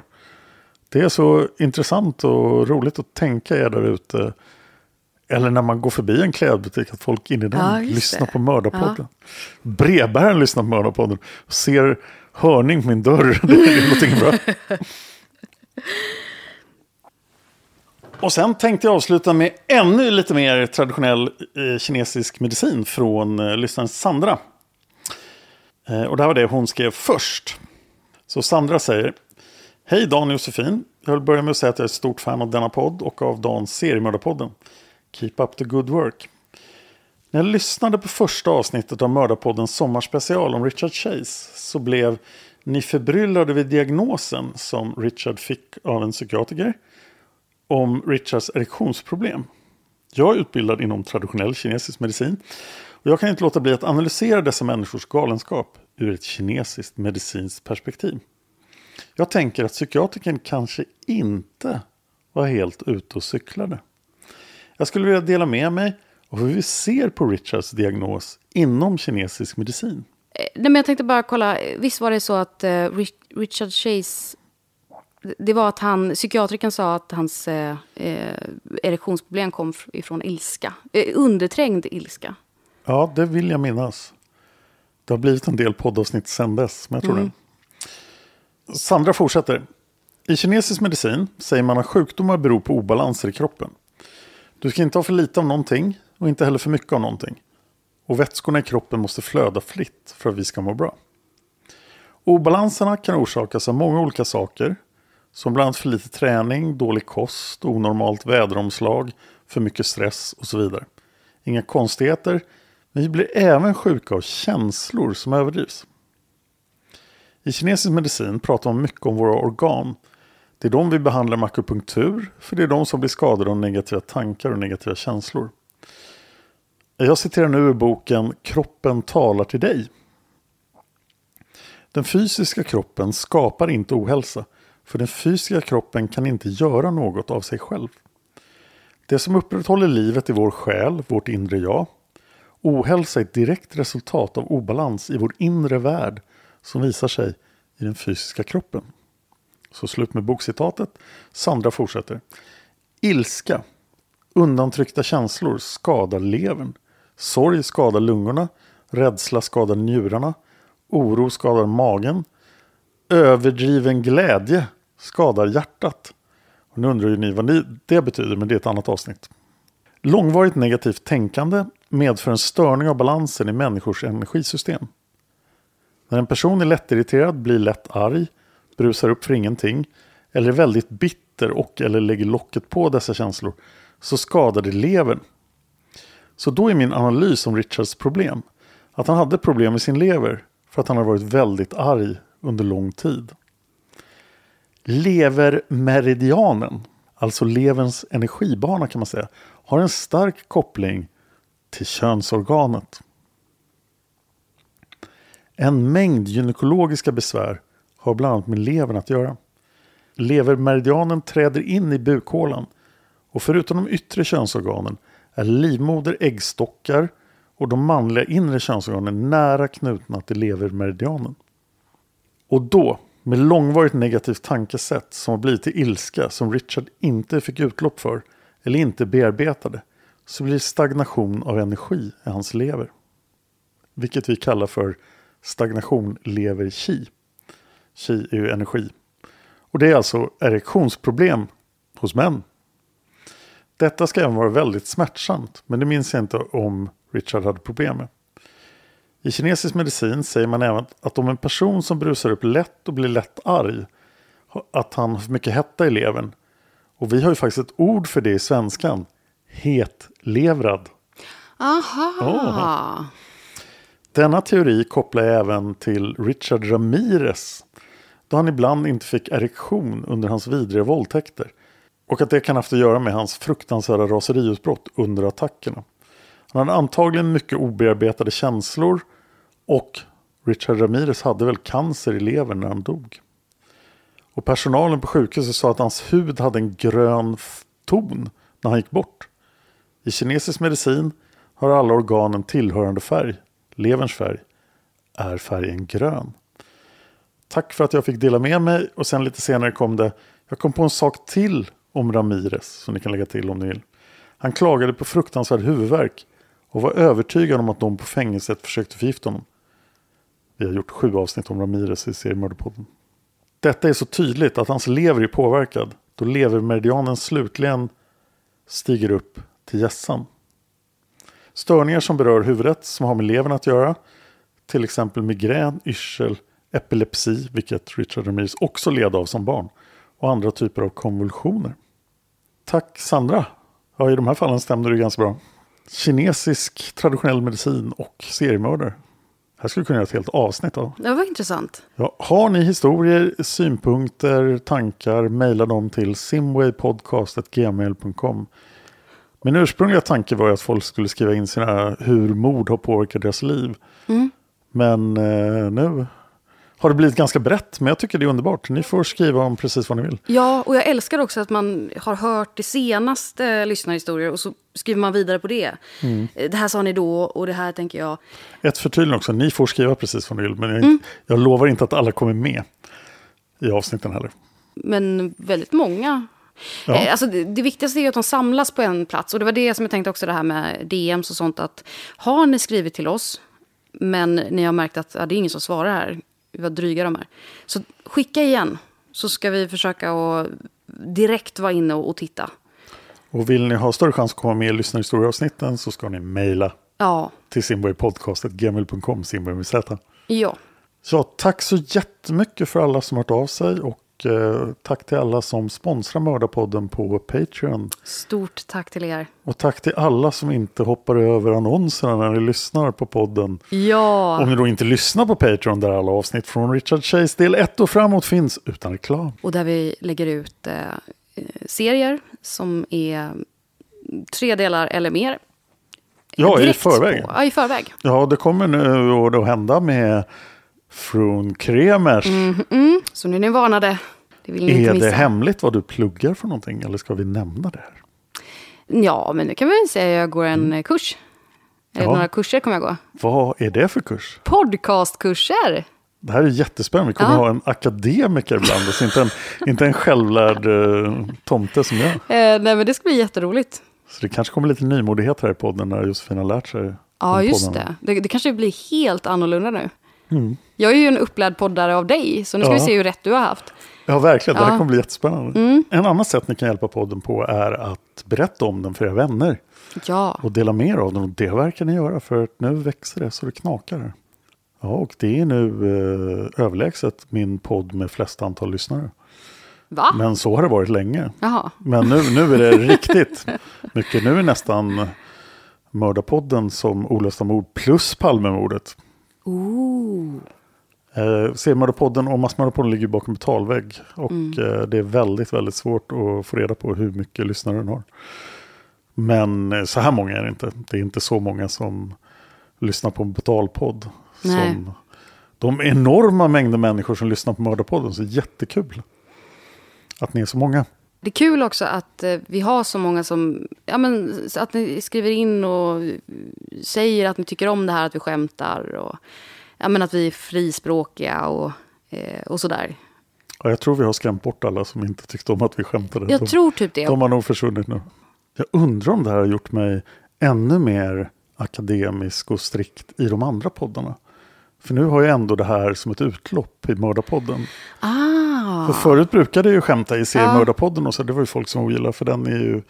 B: Det är så intressant och roligt att tänka er där ute. Eller när man går förbi en klädbutik att folk inne i den
C: Ja,
B: lyssnar
C: det.
B: på Mördarpodden. Brevbäraren lyssnar på Mördarpodden och ser hörning på min dörr. Det är någonting bra. Och sen tänkte jag avsluta med ännu lite mer traditionell eh, kinesisk medicin från eh, lyssnaren Sandra. Eh, och det här var det hon skrev först. Så Sandra säger Hej Dan och Josefin. Jag vill börja med att säga att jag är ett stort fan av denna podd och av Dans seriemördarpodden. Keep up the good work. När jag lyssnade på första avsnittet av Mördarpoddens sommarspecial om Richard Chase så blev ni förbryllade vid diagnosen som Richard fick av en psykiatriker om Richards erektionsproblem. Jag är utbildad inom traditionell kinesisk medicin och jag kan inte låta bli att analysera dessa människors galenskap ur ett kinesiskt medicinskt perspektiv. Jag tänker att psykiatrikern kanske inte var helt ute och cyklade. Jag skulle vilja dela med mig av hur vi ser på Richards diagnos inom kinesisk medicin.
C: Eh, nej, men jag tänkte bara kolla. Visst var det så att eh, Richard Chase... Det var att han, psykiatrikern sa att hans eh, eh, erektionsproblem kom ifrån ilska. Eh, underträngd ilska.
B: Ja, det vill jag minnas. Det har blivit en del poddavsnitt sedan dess, men jag tror det. Sandra fortsätter. I kinesisk medicin säger man att sjukdomar beror på obalanser i kroppen. Du ska inte ha för lite av någonting och inte heller för mycket av någonting. Och vätskorna i kroppen måste flöda fritt för att vi ska må bra. Obalanserna kan orsakas av många olika saker. Som bland annat för lite träning, dålig kost, onormalt väderomslag, för mycket stress och så vidare. Inga konstigheter, men vi blir även sjuka av känslor som överdrivs. I kinesisk medicin pratar man mycket om våra organ. Det är de vi behandlar med akupunktur, för det är de som blir skadade av negativa tankar och negativa känslor. Jag citerar nu ur boken Kroppen talar till dig. Den fysiska kroppen skapar inte ohälsa, för den fysiska kroppen kan inte göra något av sig själv. Det som upprätthåller livet i vår själ, vårt inre jag. Ohälsa är ett direkt resultat av obalans i vår inre värld som visar sig i den fysiska kroppen. Så slut med bokcitatet. Sandra fortsätter. Ilska, undantryckta känslor skadar levern. Sorg skadar lungorna. Rädsla skadar njurarna. Oro skadar magen. Överdriven glädje skadar hjärtat. Och nu undrar ju ni vad ni, det betyder, men det är ett annat avsnitt. Långvarigt negativt tänkande medför en störning av balansen i människors energisystem. När en person är lättirriterad, blir lätt arg, brusar upp för ingenting eller är väldigt bitter och eller lägger locket på dessa känslor så skadar det levern. Så då är min analys om Richards problem att han hade problem med sin lever för att han har varit väldigt arg under lång tid. Levermeridianen, alltså leverns energibana kan man säga, har en stark koppling till könsorganet. En mängd gynekologiska besvär har bland annat med levern att göra. Levermeridianen träder in i bukhålan och förutom de yttre könsorganen är livmoder, äggstockar och de manliga inre könsorganen nära knutna till levermeridianen. Och då, med långvarigt negativt tankesätt som har blivit till ilska som Richard inte fick utlopp för eller inte bearbetade, så blir det stagnation av energi i hans lever. Vilket vi kallar för stagnation lever chi. Chi är ju energi. Och det är alltså erektionsproblem hos män. Detta ska även vara väldigt smärtsamt, men det minns jag inte om Richard hade problem med. I kinesisk medicin säger man även att om en person som brusar upp lätt och blir lätt arg, att han har för mycket hetta i levern. Och vi har ju faktiskt ett ord för det i svenskan, hetlevrad.
C: Aha.
B: Denna teori kopplar jag även till Richard Ramirez då han ibland inte fick erektion under hans vidriga våldtäkter och att det kan ha haft att göra med hans fruktansvärda raseriutbrott under attackerna. Han hade antagligen mycket obearbetade känslor och Richard Ramirez hade väl cancer i levern när han dog. Och personalen på sjukhuset sa att hans hud hade en grön ton när han gick bort. I kinesisk medicin har alla organen tillhörande färg. Leverns färg är färgen grön. Tack för att jag fick dela med mig och sen lite senare kom det Jag kom på en sak till om Ramirez som ni kan lägga till om ni vill. Han klagade på fruktansvärd huvudvärk och var övertygad om att de på fängelset försökte förgifta honom. Vi har gjort sju avsnitt om Ramirez i seriemördarpodden. Detta är så tydligt att hans lever är påverkad då levermeridianen slutligen stiger upp till hjässan. Störningar som berör huvudet som har med levern att göra, till exempel migrän, yrsel, epilepsi, vilket Richard Ramirez också led av som barn, och andra typer av konvulsioner. Tack Sandra! Ja, i de här fallen stämde det ganska bra. Kinesisk traditionell medicin och seriemördare. Här skulle kunna göra ett helt avsnitt av.
C: Det var intressant.
B: Ja, har ni historier, synpunkter, tankar, mejla dem till simwaypodcast.gmail.com. Min ursprungliga tanke var ju att folk skulle skriva in sina hur mord har påverkat deras liv. Men eh, nu har det blivit ganska brett, men jag tycker det är underbart. Ni får skriva om precis vad ni vill.
C: Ja, och jag älskar också att man har hört det senaste lyssnarhistorier och så skriver man vidare på det.
B: Mm.
C: Eh, Det här sa ni då och det här tänker jag.
B: Ett förtydligande också, ni får skriva precis vad ni vill, men jag, jag lovar inte att alla kommer med i avsnitten heller.
C: Men väldigt många.
B: Ja.
C: Eh, Alltså det, det viktigaste är att de samlas på en plats. Och det var det som jag tänkte också det här med DMs och sånt. Att har ni skrivit till oss, men ni har märkt att ja, det är ingen som svarar här. Vad dryga de är. Så skicka igen. Så ska vi försöka att direkt vara inne och, och titta.
B: Och vill ni ha större chans att komma med i lyssnarhistorieavsnitten så ska ni mejla
C: Ja,
B: till simwaypodcast.gmail.com, simway med Z.
C: ja.
B: Ja, tack så jättemycket för alla som har hört av sig och eh, tack till alla som sponsrar Mördarpodden på Patreon.
C: Stort tack till er.
B: Och tack till alla som inte hoppar över annonserna när ni lyssnar på podden.
C: Ja.
B: Om ni då inte lyssnar på Patreon där alla avsnitt från Richard Chase del 1 och framåt finns utan reklam.
C: Och där vi lägger ut eh, serier som är tre delar eller mer.
B: Ja, i förväg.
C: På, ja, i förväg.
B: Ja, det kommer nu att hända med Frun Kremers.
C: Så nu är ni varnade. Det vill ni inte
B: Är
C: missa.
B: det hemligt vad du pluggar för någonting eller ska vi nämna det här?
C: Ja, men nu kan vi väl säga att jag går en eh, kurs. Eller
B: Ja.
C: några kurser kommer jag gå.
B: Vad är det för kurs?
C: Podcastkurser.
B: Det här är jättespännande. Vi kommer
C: Ja.
B: ha en akademiker bland oss, inte en, inte en självlärd eh, tomte som jag.
C: Eh, nej, men det ska bli jätteroligt.
B: Så det kanske kommer lite nymodighet här i podden när Josefin har lärt sig.
C: Ja, just det. det. Det kanske blir helt annorlunda nu. Jag är ju en upplärd poddare av dig, så nu ska
B: Mm. Ja.
C: vi se hur rätt du har haft.
B: Ja, verkligen. Det här
C: Ja. Mm.
B: kommer bli jättespännande. En annan sätt ni kan hjälpa podden på är att berätta om den för era vänner.
C: Ja,
B: och dela med er av den. Och det verkar ni göra för nu växer det så det knakar. Ja, och det är nu eh, överlägset min podd med flest antal lyssnare.
C: va?
B: Men så har det varit länge.
C: Jaha.
B: Men nu, nu är det riktigt mycket. Nu är nästan Mördarpodden som olösta mord plus Palmemordet.
C: Ooh.
B: Eh, Seriemördarpodden och Massmördarpodden ligger bakom betalvägg. Och eh, det är väldigt, väldigt svårt att få reda på hur mycket lyssnare den har. Men eh, så här många är det inte. Det är inte så många som lyssnar på en betalpodd.
C: Nej.
B: Som de enorma mängder människor som lyssnar på Mördarpodden. Så jättekul att ni är så många.
C: Det är kul också att eh, vi har så många som... Ja, men, att ni skriver in och säger att ni tycker om det här, att vi skämtar. Och, ja, men att vi är frispråkiga och, eh, och sådär.
B: Ja, jag tror vi har skrämt bort alla som inte tyckte om att vi skämtade.
C: Jag
B: de,
C: tror typ det.
B: de har nog försvunnit nu. Jag undrar om det här har gjort mig ännu mer akademisk och strikt i de andra poddarna. För nu har jag ändå det här som ett utlopp i Mördarpodden.
C: Ah.
B: För förut brukade jag ju skämta i seriemördarpodden och så. Det var ju folk som ogillade för den är ju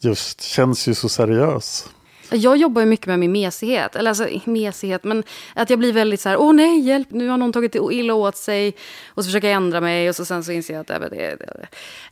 B: just, känns ju så seriös.
C: Jag jobbar ju mycket med min mesighet. Eller alltså mesighet, men att jag blir väldigt så här, åh nej, hjälp, nu har någon tagit illa åt sig. Och så försöker jag ändra mig och så sen så inser jag att det, det, det.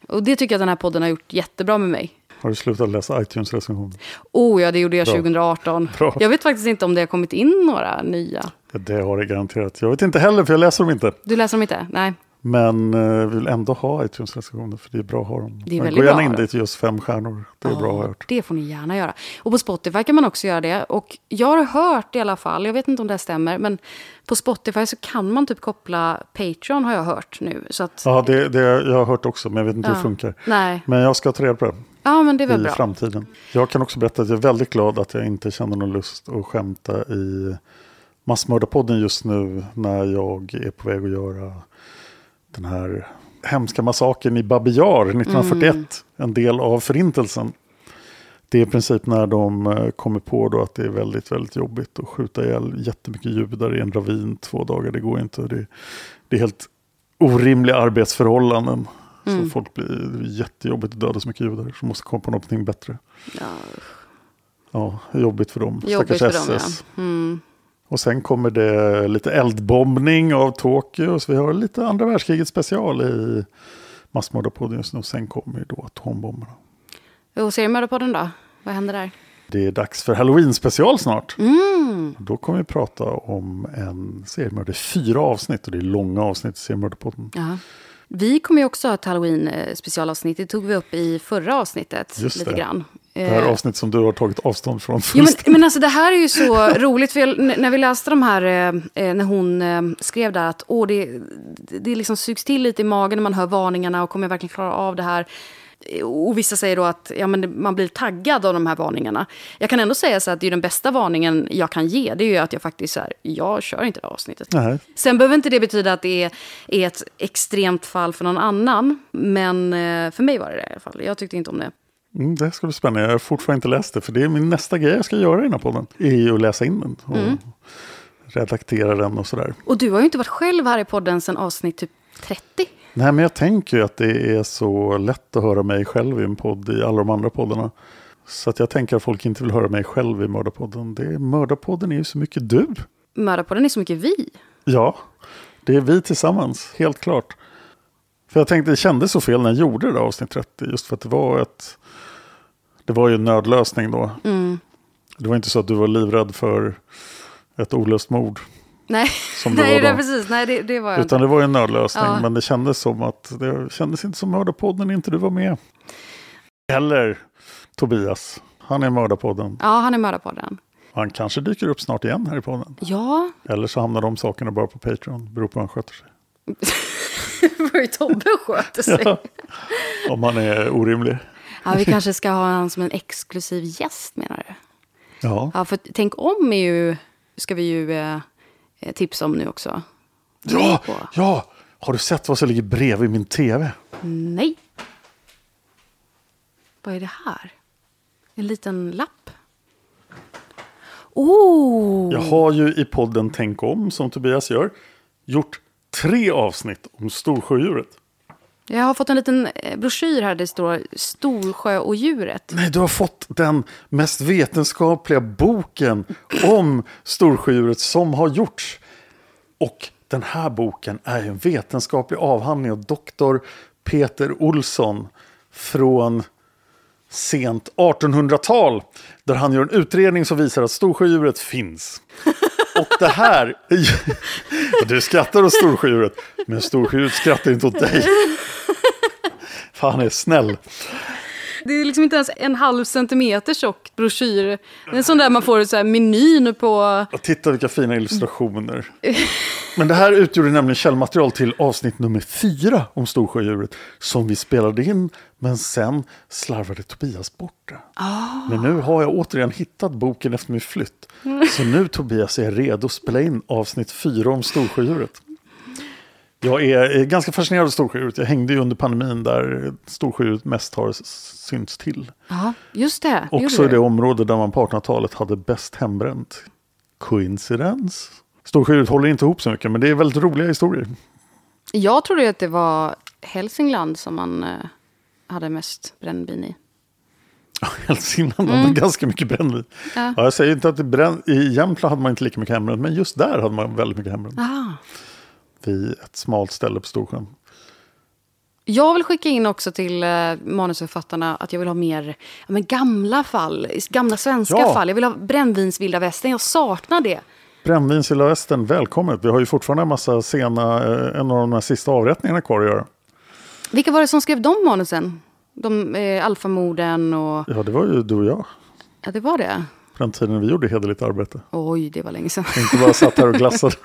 C: Och det tycker jag att den här podden har gjort jättebra med mig.
B: Har du slutat läsa iTunes-recensioner?
C: Oh ja, det gjorde jag
B: Bra.
C: 2018.
B: Bra.
C: Jag vet faktiskt inte om det har kommit in några nya.
B: Ja, Det har det garanterat. Jag vet inte heller, för jag läser dem inte.
C: Du läser dem inte? Nej.
B: Men eh, vill ändå ha iTunes-recensioner, för det är bra att ha dem.
C: Det är
B: Gå gärna in
C: att ha
B: dit just fem stjärnor. Det är bra har jag hört.
C: Det får ni gärna göra. Och på Spotify kan man också göra det. Och jag har hört i alla fall, jag vet inte om det stämmer, men på Spotify så kan man typ koppla Patreon har jag hört nu. Så att,
B: Ja, det, det jag har hört också, men jag vet inte hur det
C: Ja.
B: funkar.
C: Nej.
B: Men jag ska ta reda på det
C: ja men det är väl
B: i
C: bra.
B: framtiden. Jag kan också berätta att jag är väldigt glad att jag inte känner någon lust att skämta i Massmördarpodden just nu när jag är på väg att göra den här hemska massakern i Babi Yar 1941,
C: Mm.
B: en del av förintelsen. Det är i princip när de eh, kommer på då att det är väldigt, väldigt jobbigt att skjuta ihjäl jättemycket judar i en ravin två dagar. Det går inte. Det, det är helt orimliga arbetsförhållanden.
C: Mm.
B: Så folk blir det jättejobbigt att döda så mycket judar. Så måste komma på någonting bättre.
C: Ja,
B: Ja, jobbigt för dem.
C: jobbigt för
B: Stackars
C: dem,
B: SS.
C: ja. Mm.
B: Och sen kommer det lite eldbombning av Tokyo. Så vi har lite andra världskriget special i massmördarpodden just nu. Och sen kommer ju då atombomberna.
C: Och seriemördarpodden då? Vad händer där?
B: Det är dags för Halloween special snart.
C: Mm.
B: Då kommer vi prata om en seriemördare. Fyra avsnitt och det är långa avsnitt i seriemördarpodden.
C: Ja. Vi kommer ju också ha ett halloween eh, specialavsnitt. Det tog vi upp i förra avsnittet.
B: Just
C: lite
B: det.
C: grann.
B: Det här
C: Eh,
B: avsnitt som du har tagit avstånd från. Fullständigt.
C: men, men alltså det här är ju så roligt, för jag, när vi läste de här, eh, eh, när hon eh, skrev där att åh, det, det liksom sugs till lite i magen när man hör varningarna och kommer jag verkligen klara av det här? Eh, Och vissa säger då att ja, men man blir taggad av de här varningarna. Jag kan ändå säga så att det är den bästa varningen jag kan ge, det är ju att jag faktiskt så här, jag kör inte det avsnittet.
B: Nej.
C: Sen behöver inte det betyda att det är, är ett extremt fall för någon annan, men eh, för mig var det det i alla fall. Jag tyckte inte om det.
B: Mm, det ska bli spännande. Jag har fortfarande inte läst det. För det är min nästa grej jag ska göra i den här podden. Är ju att läsa in den. Och
C: Mm.
B: redaktera den och sådär.
C: Och du har ju inte varit själv här i podden sedan avsnitt typ 30.
B: Nej, men jag tänker ju att det är så lätt att höra mig själv i en podd i alla de andra poddarna. Så att jag tänker att folk inte vill höra mig själv i Mördarpodden. Det är, Mördarpodden är ju så mycket du.
C: Mördarpodden är så mycket vi.
B: Ja, det är vi tillsammans, helt klart. För jag tänkte det kändes så fel när jag gjorde det där avsnitt 30. Just för att det var ett... Det var ju en nödlösning då. Det var inte så att du var livrädd för ett olöst mord.
C: Nej,
B: Som det
C: nej
B: var
C: det
B: då.
C: precis. Nej, det, det var jag
B: Utan
C: inte.
B: det var ju en nödlösning.
C: Ja.
B: Men det kändes som att det kändes inte som Mördarpodden när inte du var med. Eller Tobias. Han är Mördarpodden.
C: Ja, han är Mördarpodden.
B: Han kanske dyker upp snart igen här i podden.
C: Ja,
B: Eller så hamnar de sakerna bara på Patreon. Beror på hur han sköter sig.
C: det var ju Tobbe sköter sig. Ja.
B: Om han är orimlig.
C: Vi kanske ska ha honom som en exklusiv gäst menar du?
B: Ja.
C: Ja, för tänk om är ju, ska vi ju eh, eh, tipsa om nu också.
B: Ja, ja. Har du sett vad som ligger bredvid min tv?
C: Nej. Vad är det här? En liten lapp. Oh!
B: Jag har ju i podden Tänk om, som Tobias gör, gjort tre avsnitt om Storsjödjuret.
C: Jag har fått en liten eh, broschyr här där det står Storsjö och djuret.
B: Nej, du har fått den mest vetenskapliga boken om Storsjödjuret som har gjorts. Och den här boken är ju en vetenskaplig avhandling av doktor Peter Olsson från sent 1800-tal. Där han gör en utredning som visar att Storsjödjuret finns. Och det här... Du skrattar åt Storsjödjuret, men Storsjödjuret skrattar inte åt dig. Fan, han är snäll.
C: Det är liksom inte ens en halv centimeter tjock broschyr. Det är en sån där man får så här menyn på...
B: Och titta vilka fina illustrationer. Men det här utgjorde nämligen källmaterial till avsnitt nummer fyra om Storsjödjuret. Som vi spelade in, men sen slarvade Tobias bort det. Men nu har jag återigen hittat boken efter min flytt. Så nu Tobias är jag redo att spela in avsnitt fyra om Storsjödjuret. Jag är ganska fascinerad av Storsjödjuret. Jag hängde ju under pandemin där Storsjödjuret mest har synts till.
C: Ja, just det.
B: Också i det område där man på 1800-talet hade bäst hembränt. Coincidence? Storsjödjuret håller inte ihop så mycket, men det är väldigt roliga historier.
C: Jag trodde att det var Hälsingland som man eh, hade mest brännvin i.
B: Hälsingland hade ganska mycket brännvin.
C: Ja.
B: Ja, jag säger inte att det bränn... i Jämtland hade man inte lika mycket hembränt, men just där hade man väldigt mycket hembränt.
C: Aha.
B: Vid ett smalt ställe på Storsjön.
C: Jag vill skicka in också till eh, manusförfattarna att jag vill ha mer ja, men gamla fall, gamla svenska
B: Ja.
C: fall. Jag vill ha brännvinsvilda västern, jag saknar det.
B: Brännvinsvilda västern, välkommet. Vi har ju fortfarande en massa sena, eh, en av de här sista avrättningarna kvar att göra.
C: Vilka var det som skrev de manusen? De eh, alfamorden och...
B: Ja, det var ju du och jag.
C: Ja, det var det.
B: På den tiden vi gjorde hederligt arbete.
C: Oj, det var länge sedan.
B: Inte bara satt här och glassade.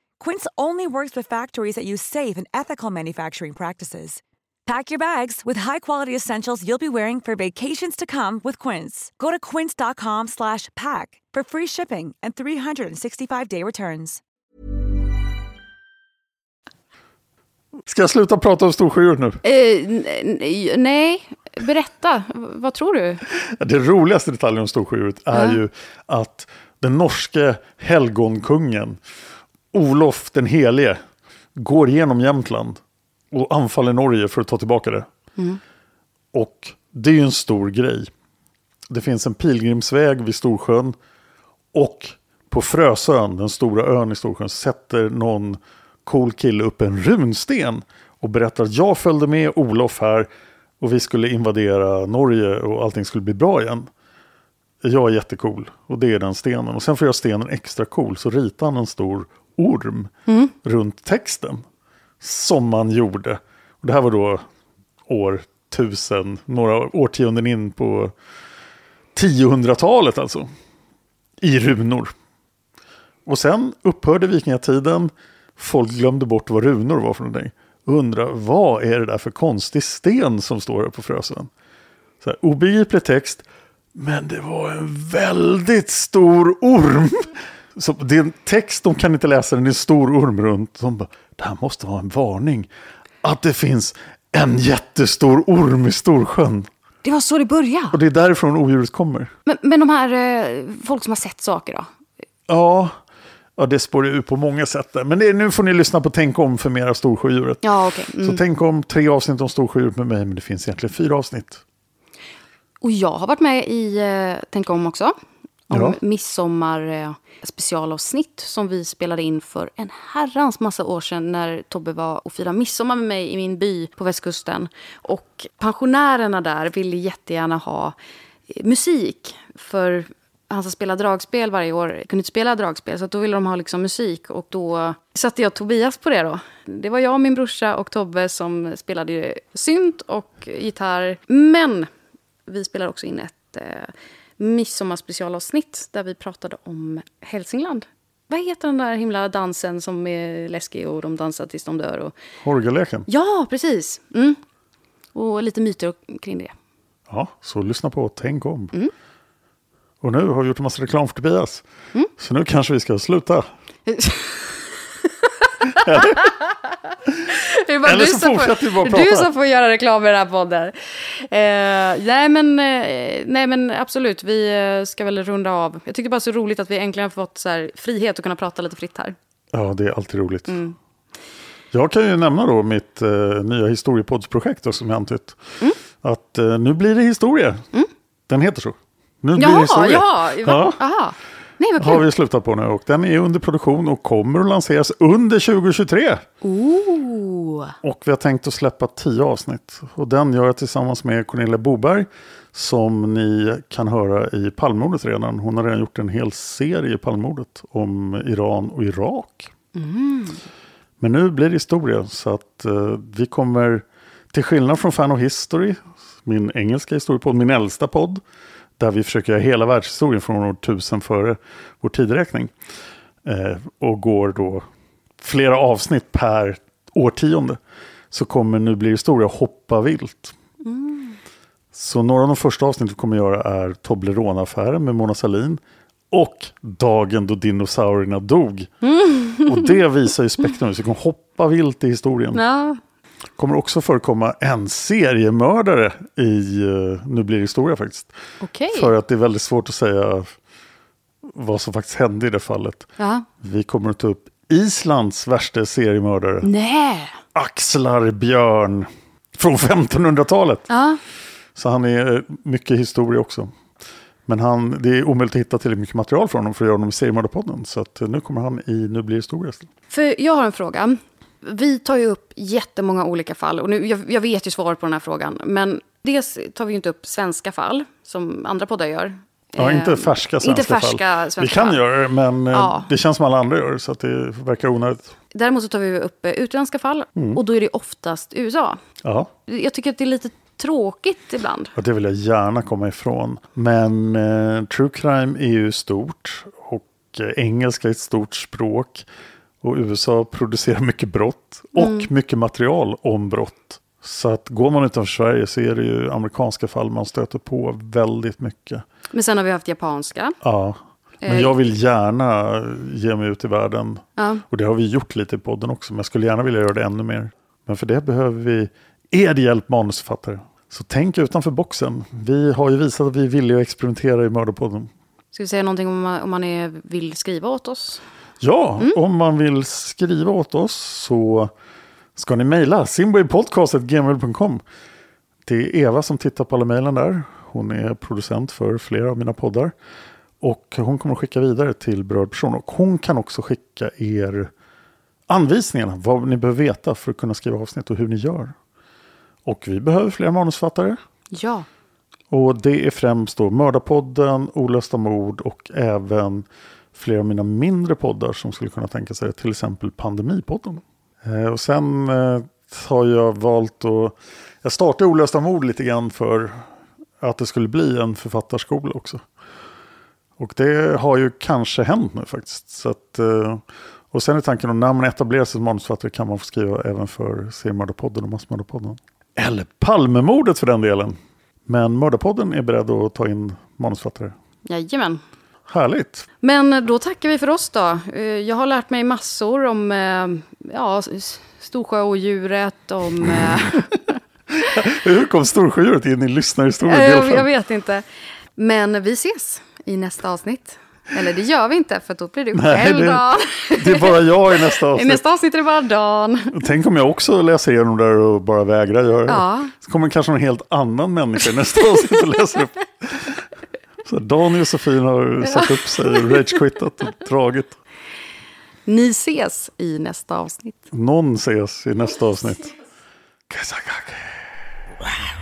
E: Quince only works with factories that use safe and ethical manufacturing practices. Pack your bags with high-quality essentials you'll be wearing for vacations to come with Quince. Go to quince.com slash pack for free shipping and 365-day returns.
B: Ska jag sluta prata om Storsjödjuret nu?
C: N- nej, berätta. Vad tror du?
B: Det roligaste detaljen om Storsjödjuret är
C: Ja.
B: ju att den norske helgonkungen Olof den helige går genom Jämtland och anfaller Norge för att ta tillbaka det. Och det är ju en stor grej. Det finns en pilgrimsväg vid Storsjön och på Frösön, den stora ön i Storsjön, sätter någon cool kille upp en runsten och berättar att jag följde med Olof här och vi skulle invadera Norge och allting skulle bli bra igen. Jag är jättecool och det är den stenen. Och sen för att göra stenen extra cool så ritar han en stor orm runt texten. Som man gjorde. Och det här var då år tusen, några årtionden in på 1000-talet alltså. I runor. Och sen upphörde vikingatiden. Folk glömde bort vad runor var för någonting. Undrar vad är det där för konstig sten som står här på Frösön? Så här, obegriplig text. Men det var en väldigt stor orm. Så det är en text, de kan inte läsa den, det är en stor orm runt. De bara, det här måste vara en varning. Att det finns en jättestor orm i Storsjön.
C: Det var så det började.
B: Och det är därifrån odjuret kommer.
C: Men, men de här eh, folk som har sett saker då?
B: Ja, ja det spår ju ut på många sätt. Där. Men det nu får ni lyssna på Tänk om för mer av Storsjödjuret.
C: Ja.
B: Så
C: Mm.
B: tänk om tre avsnitt om Storsjödjuret med mig, men det finns egentligen fyra avsnitt.
C: Och jag har varit med i eh, Tänk om också. Om
B: Ja.
C: midsommar eh, specialavsnitt som vi spelade in för en herrans massa år sedan när Tobbe var och firade midsommar med mig i min by på västkusten. Och pensionärerna där ville jättegärna ha eh, musik för han som spelar dragspel varje år kunde inte spela dragspel så att då ville de ha liksom musik och då satte jag Tobias på det då. Det var jag, min brorsa och Tobbe som spelade synt och gitarr. Men vi spelade också in ett eh, midsommarspecialavsnitt där vi pratade om Hälsingland. Vad heter den där himla dansen som är läskig och de dansar tills de dör? Och...
B: Horgaleken.
C: Ja, precis. Mm. Och lite myter kring det.
B: Ja, så lyssna på Tänk om.
C: Mm.
B: Och nu har vi gjort en massa reklam för Tobias. Så nu kanske vi ska sluta.
C: Det är
B: Eller
C: du
B: så fortsätter vi bara
C: får, du
B: prata.
C: som får göra reklam i den här podden. Eh, nej, men, eh, nej men absolut, vi eh, ska väl runda av. Jag tycker bara så roligt att vi äntligen fått så här, frihet att kunna prata lite fritt här.
B: Ja, det är alltid roligt.
C: Mm.
B: Jag kan ju nämna då mitt eh, nya historiepoddsprojekt då, som jag antytt.
C: Mm.
B: Att eh, nu blir det historia. Den heter så. Nu blir det
C: Jaha,
B: historia.
C: ja,
B: Ja.
C: va? aha. Nej, vad
B: har
C: kul.
B: vi slutat på nu och den är under produktion och kommer att lanseras under 2023.
C: Ooh.
B: Och vi har tänkt att släppa tio avsnitt. Och den gör jag tillsammans med Cornelia Boberg. Som ni kan höra i Palmemordet redan. Hon har redan gjort en hel serie i Palmemordet om Iran och Irak. Men nu blir det historia. Så att eh, vi kommer, till skillnad från Fan of History, min engelska historiepodd, min äldsta podd. Där vi försöker göra hela världshistorien från år 1000 före vår tideräkning. eh, och går då flera avsnitt per årtionde så kommer Nu blir historia hoppa vilt. Så några av de första avsnitten vi kommer göra är Toblerone-affären med Mona Sahlin och Dagen då dinosaurierna dog. Och det visar ju spektrum, så vi kommer hoppa vilt i historien.
C: Ja,
B: kommer också förekomma en seriemördare i uh, Nu blir det historia faktiskt.
C: okej.
B: För att det är väldigt svårt att säga vad som faktiskt hände i det fallet.
C: Ja.
B: Vi kommer att ta upp Islands värsta seriemördare.
C: Nej.
B: Axlar Björn från 1500-talet.
C: Ja.
B: Så han är eh, mycket historia också. Men han, det är omöjligt att hitta tillräckligt mycket material från honom för att göra honom i seriemördarpodden. Så eh, nu kommer han i Nu blir det historia.
C: För jag har en fråga. Vi tar ju upp jättemånga olika fall. Och nu, jag, jag vet ju svaret på den här frågan. Men dels tar vi ju inte upp svenska fall, som andra poddar gör.
B: Ja,
C: Eh,
B: inte färska svenska
C: inte färska
B: fall.
C: svenska
B: Vi kan
C: fall.
B: göra det, men eh,
C: Ja.
B: det känns som alla andra gör. Så att det verkar onödigt.
C: Däremot så tar vi upp eh, utländska fall.
B: Mm.
C: Och då är det oftast USA.
B: Ja.
C: Jag tycker att det är lite tråkigt ibland.
B: Och det vill jag gärna komma ifrån. Men eh, true crime är ju stort. Och engelska är ett stort språk. Och USA producerar mycket brott. Och
C: Mm.
B: mycket material om brott. Så att går man utanför Sverige så är det ju amerikanska fall man stöter på väldigt mycket.
C: Men sen har vi haft japanska.
B: Ja. Men
C: Eh.
B: jag vill gärna ge mig ut i världen.
C: Ja.
B: Och det har vi gjort lite i podden också. Men jag skulle gärna vilja göra det ännu mer. Men för det behöver vi er hjälp manusförfattare. Så tänk utanför boxen. Vi har ju visat att vi villiga att experimentera i Mördarpodden.
C: Ska vi säga någonting om man, om man är, vill skriva åt oss?
B: Ja, om man vill skriva åt oss så ska ni mejla simwaypodcast.gmail.com. Det är Eva som tittar på alla mejlen där. Hon är producent för flera av mina poddar. Och hon kommer att skicka vidare till berörd person. Och hon kan också skicka er anvisningarna. Vad ni behöver veta för att kunna skriva avsnitt och hur ni gör. Och vi behöver fler manusfattare.
C: Ja.
B: Och det är främst då Mördarpodden, Olösta mord och även flera av mina mindre poddar som skulle kunna tänka sig det. Till exempel Pandemipodden. Eh, och sen eh, har jag valt att... Jag startade Olösta mord lite grann för att det skulle bli en författarskola också. Och det har ju kanske hänt nu faktiskt. Så att, eh, och sen är tanken att när man etablerar sig som manusförfattare kan man få skriva även för Seriemördarpodden och Massmördarpodden. Eller Palmemordet för den delen. Men Mördarpodden är beredd att ta in manusförfattare.
C: Jajamän.
B: Härligt!
C: Men då tackar vi för oss då. Eh, Jag har lärt mig massor om eh, ja, Storsjöodjuret, om... eh,
B: Hur kom Storsjödjuret in i lyssnarhistorien?
C: jag, jag vet inte. Men vi ses i nästa avsnitt. Eller det gör vi inte, för då blir du själv
B: det-
C: Dan.
B: Det är bara jag i nästa
C: I
B: avsnitt.
C: nästa avsnitt är det bara Dan.
B: Tänk om jag också läser igenom där och bara vägrar göra det.
C: Ja.
B: Så kommer kanske någon helt annan människa i nästa avsnitt och läser upp. Så Dan och Josefin har satt upp sig, rage-quittat och dragit.
C: Ni ses i nästa avsnitt.
B: Någon ses i nästa avsnitt.
F: I'm